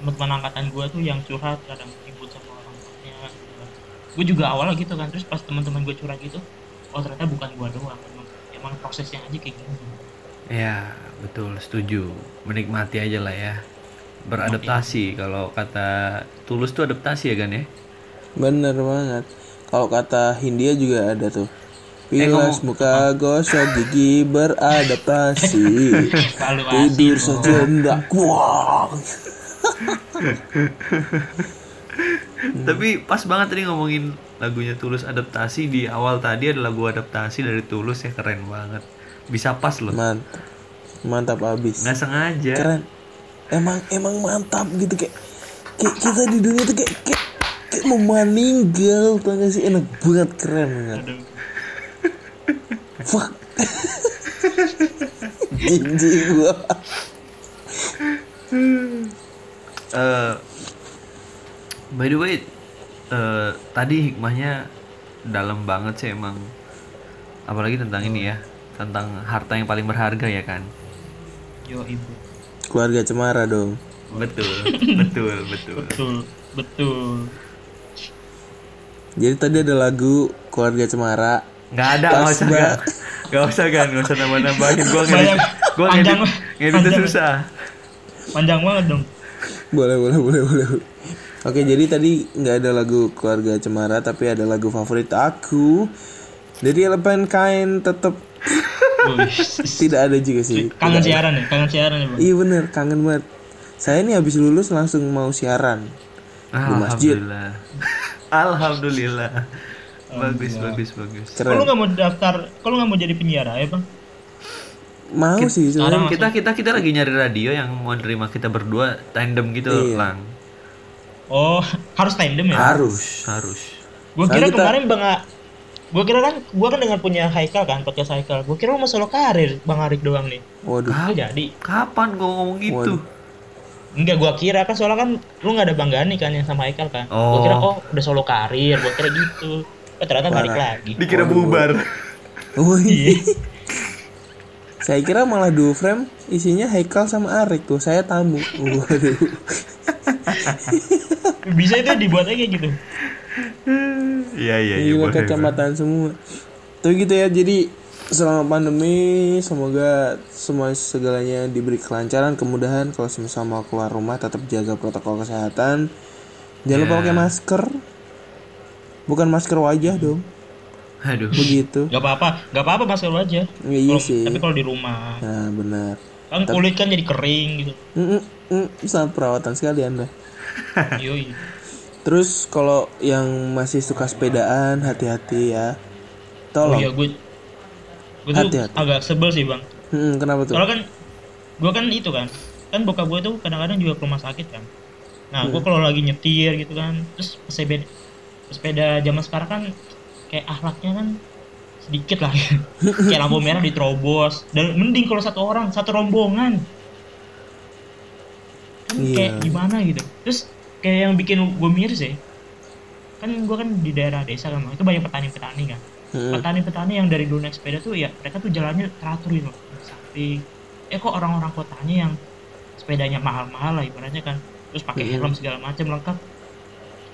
teman-teman angkatan gue tuh yang curhat kadang ribut sama orang tuanya. Gue juga awalnya gitu kan, terus pas teman-teman gue curhat gitu, oh ternyata bukan gue doang, emang, prosesnya aja kayak gini. Ya, betul, setuju. Menikmati aja lah ya. Beradaptasi kalau kata tulus tuh adaptasi ya kan ya? bener banget kalau kata Hindia juga ada tuh Eh, Pilas ngomong- muka gosok gigi beradaptasi. Tidur Bro. sejenak Tapi pas banget tadi ngomongin lagunya Tulus adaptasi di awal tadi ada lagu adaptasi dari Tulus ya keren banget. Bisa pas loh. Mantap Mantap abis Nggak sengaja. Keren Emang emang mantap gitu kayak Kayak kita di dunia tuh kayak Kayak, kayak mau meninggal Tau gak sih enak banget keren banget. Fuck Jijik gua Eh, by the way, eh, tadi hikmahnya dalam banget sih emang. Apalagi tentang ini ya, tentang harta yang paling berharga ya kan. Yo ibu. Keluarga Cemara dong Betul, betul, betul. Betul, betul. Jadi tadi ada lagu Keluarga Cemara Nggak ada, nggak usah kan. Nggak usah kan, nggak usah nambah-nambahin. Gua ngedit, Banyak. gua Panjang, ngedit, ngedit susah. Panjang banget dong. boleh boleh boleh boleh oke jadi tadi nggak ada lagu keluarga cemara tapi ada lagu favorit aku dari elemen kain tetap tidak ada juga sih kangen siaran ya, kangen siaran ya bang. iya bener kangen banget saya nih habis lulus langsung mau siaran masjid. Alhamdulillah. Alhamdulillah. Bagus, bagus, bagus. Kalau keren nggak mau daftar, kalau nggak mau jadi penyiar ya bang? mau sih sebenarnya Sekarang Kita kita kita lagi nyari radio yang mau nerima kita berdua tandem gitu, Iya. Lang. Oh, harus tandem ya? harus Harus. Gue Soalnya kira kita- kemarin bang, gue kira kan, gue kan dengan punya Haikal kan, podcast Haikal. Gue kira lu mau solo karir, bang Arik doang nih. waduh Kok jadi? Kapan gua ngomong gitu? Waduh. Enggak, gue kira kan soalnya kan lu nggak ada banggaan nih kan yang sama Haikal kan. Oh. Gue kira oh udah solo karir, gue kira gitu. Oh ternyata balik lagi. Dikira bubar. Wih. saya kira malah duo frame isinya Haikal sama Arik tuh saya tamu waduh Bisa itu dibuat aja kayak gitu. Iya, iya, iya. Gila boleh, kecamatan semua. Tuh gitu ya. Jadi selama pandemi semoga semua segalanya diberi kelancaran, kemudahan kalau sama keluar rumah tetap jaga protokol kesehatan. Jangan lupa Ya. pakai masker. Bukan masker wajah dong. Aduh. Begitu. Gak apa-apa, gak apa-apa masker lu aja. Iya Kalau- sih. Tapi kalau di rumah, Nah, benar. kan kulit kan jadi kering gitu. Mm, mm, mm, sangat perawatan sekali Anda. Yoi. Terus kalau yang masih suka sepedaan, hati-hati ya. Oh Tolong. iya gue, gue tuh Hati-hati. agak sebel sih bang. Mm, kenapa tuh? Soalnya kan, gue kan itu kan, kan bokap gue tuh kadang-kadang juga ke rumah sakit kan. Nah, Hmm. gue kalau lagi nyetir gitu kan, terus sepeda, sepeda zaman sekarang kan kayak akhlaknya kan sedikit lah, kayak lampu merah diterobos. Dan mending kalau satu orang, satu rombongan, kan kayak Iya. gimana gitu. Terus kayak yang bikin gue miris ya, kan gue kan di daerah desa kan, itu banyak petani-petani kan Mm, petani-petani yang dari dulu naik sepeda tuh ya mereka tuh jalannya teratur gitu samping eh kok orang-orang kotanya yang sepedanya mahal-mahal lah ibaratnya kan terus pakai Mhm. helm segala macam lengkap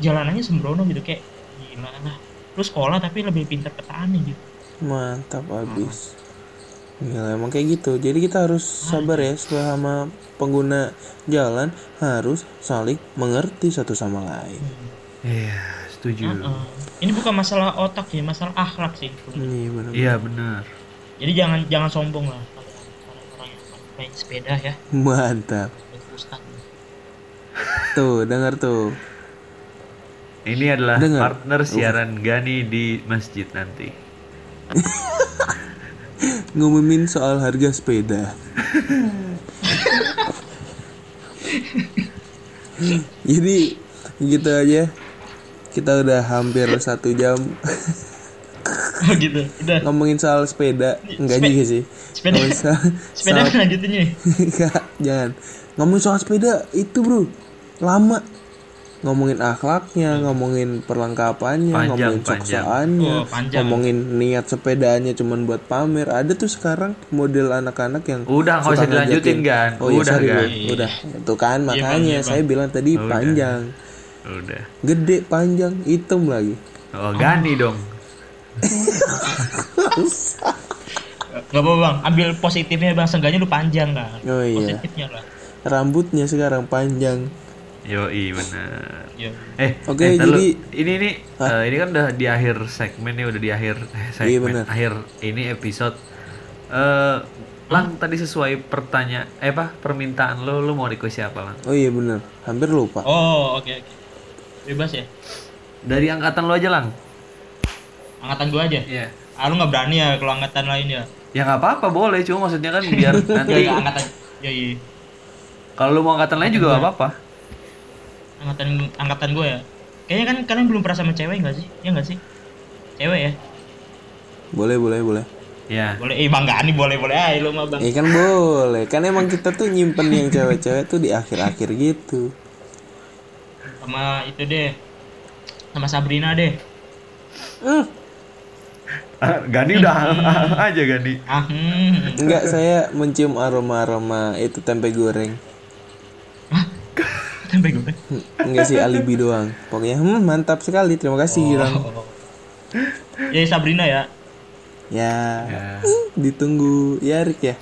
jalanannya sembrono gitu kayak gila lah terus sekolah tapi lebih pintar petani gitu Mantap abis. Gila emang kayak gitu. Jadi kita harus sabar ya selama pengguna jalan harus saling mengerti satu sama lain. Iya, setuju Heeh. Ini bukan masalah otak sih, masalah akhlak sih. Iya benar. iya benar Jadi jangan jangan sombong lah orang-orang yang main sepeda ya. Mantap. Tuh, dengar tuh. ini adalah Dengar. partner siaran Gani di masjid nanti Ngumumin soal harga sepeda. Jadi gitu aja. Kita udah hampir satu jam Oh gitu. Udah. ngomongin soal sepeda. Enggak Sepe- juga sih. sepeda- Ngomongin soal, Sepeda soal-. Enggak, jangan. Ngomongin soal sepeda itu bro, lama. Ngomongin akhlaknya, ngomongin perlengkapannya, Panjang, ngomongin panjang. soksaannya, Oh, panjang. ngomongin niat sepedanya cuman buat pamer. Ada tuh sekarang model anak-anak yang Udah, nggak usah dilanjutin. Gan. Oh iya, Udah, sorry. Bro. Udah. Itu kan Iya, makanya iya, Bang. saya bilang tadi Udah. panjang. udah Gede, panjang, hitam lagi. oh Gani dong Gak apa bang, ambil positifnya bang, seenggaknya lu panjang kan. Oh iya. Positifnya lah. Rambutnya sekarang panjang. Yoi bener Ya. Eh, Oke, eh, ntar lu- jadi- ini ini eh, ini kan udah di akhir segmen nih, udah di akhir eh, segmen, Iya, bener. akhir ini episode. Eh, Lang tadi sesuai pertanyaan, eh apa permintaan lo, lo mau request siapa Lang? Oh iya bener, hampir lupa. Oh oke oke. Bebas ya. Dari angkatan lo aja Lang. Angkatan gua aja. Iya. Ah lu nggak berani ya kalau angkatan lain ya. Ya nggak apa-apa boleh, cuma maksudnya kan biar Ya, nanti ya angkatan. Ya iya. kalau lo mau angkatan lain juga nggak apa-apa. Angkatan angkatan gua ya. Kayaknya kan kalian belum pernah sama cewek nggak sih? Ya nggak sih? Cewek ya. Boleh, boleh, boleh. Ya. Boleh. Eh bang Gani boleh boleh. Ah lu mah bang. Ya kan boleh, kan emang kita tuh nyimpen yang cewek-cewek tuh di akhir-akhir gitu. Sama itu deh. Sama Sabrina deh. Hmm, Ah, Gani udah aja Gani. Ah hmm. enggak saya mencium aroma-aroma itu tempe goreng. Tempe goreng. Hmm, Enggak sih alibi doang. Pokoknya hmm, mantap sekali. Terima kasih. Oh. Ya Sabrina ya. Ya, Ya. ditunggu ya Rik ya.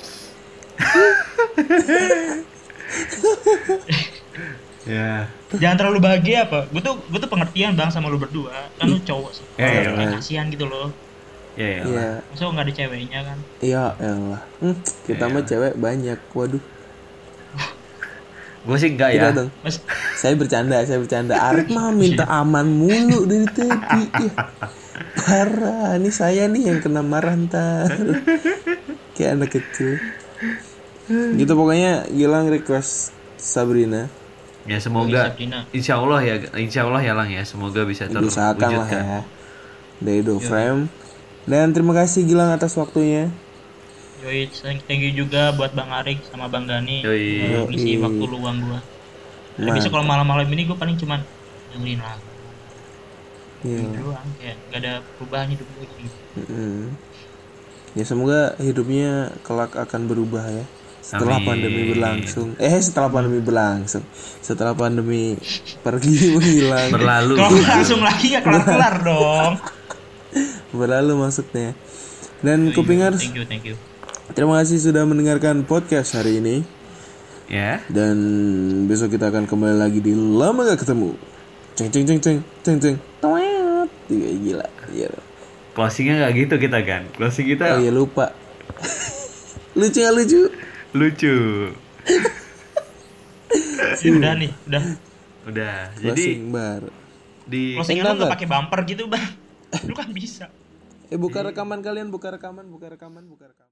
Ya. Jangan terlalu bahagia apa? Gue tuh gue tuh pengertian bang sama lu berdua. Kan lu cowok sih. Ya, ya, ya. kasihan gitu loh. Ya, ya. Iya, Masa nggak ada ceweknya kan? iya elah. Hmm, kita mah cewek banyak. Waduh. Gue sih enggak ya. Dong. Mas Saya bercanda, saya bercanda. Arif mah minta aman mulu dari tadi. Ih, Parah, ini saya nih yang kena marah ntar. Kayak anak kecil. Gitu pokoknya Gilang request Sabrina. Ya semoga. Insya Allah ya, Insya Allah ya Lang ya, semoga bisa Diusahakan lah terwujudkan. ya. Dari Do Frame. Dan terima kasih Gilang atas waktunya. Yoi, thank you juga buat Bang Arik sama Bang Gani. Yoi. Ngisi waktu luang gua. Ya, biasa kalau malam-malam ini gua paling cuman dengerin lagu Iya. doang kayak gak ada perubahan hidup gue gitu. Mm-mm. Ya semoga hidupnya kelak akan berubah ya. Setelah Amin. pandemi berlangsung. Eh setelah pandemi berlangsung. Setelah pandemi pergi menghilang. Berlalu. Kalau langsung lagi gak kelar-kelar dong. Berlalu maksudnya. Dan kupingers, Thank you, thank you. Terima kasih sudah mendengarkan podcast hari ini. Ya. Dan besok kita akan kembali lagi di Lama Gak Ketemu. Ceng ceng ceng ceng ceng ceng. Tiga gila. Iya. Closingnya nggak gitu kita kan. Closing Oh kita iya lupa. lucu gak lucu? lucu. Ya, udah nih, udah. Udah. Jadi Closing baru. di Closingnya lu Enggak, gak pakai bumper gitu bang. Lu kan bisa. Eh buka rekaman kalian, buka rekaman, buka rekaman, buka rekaman.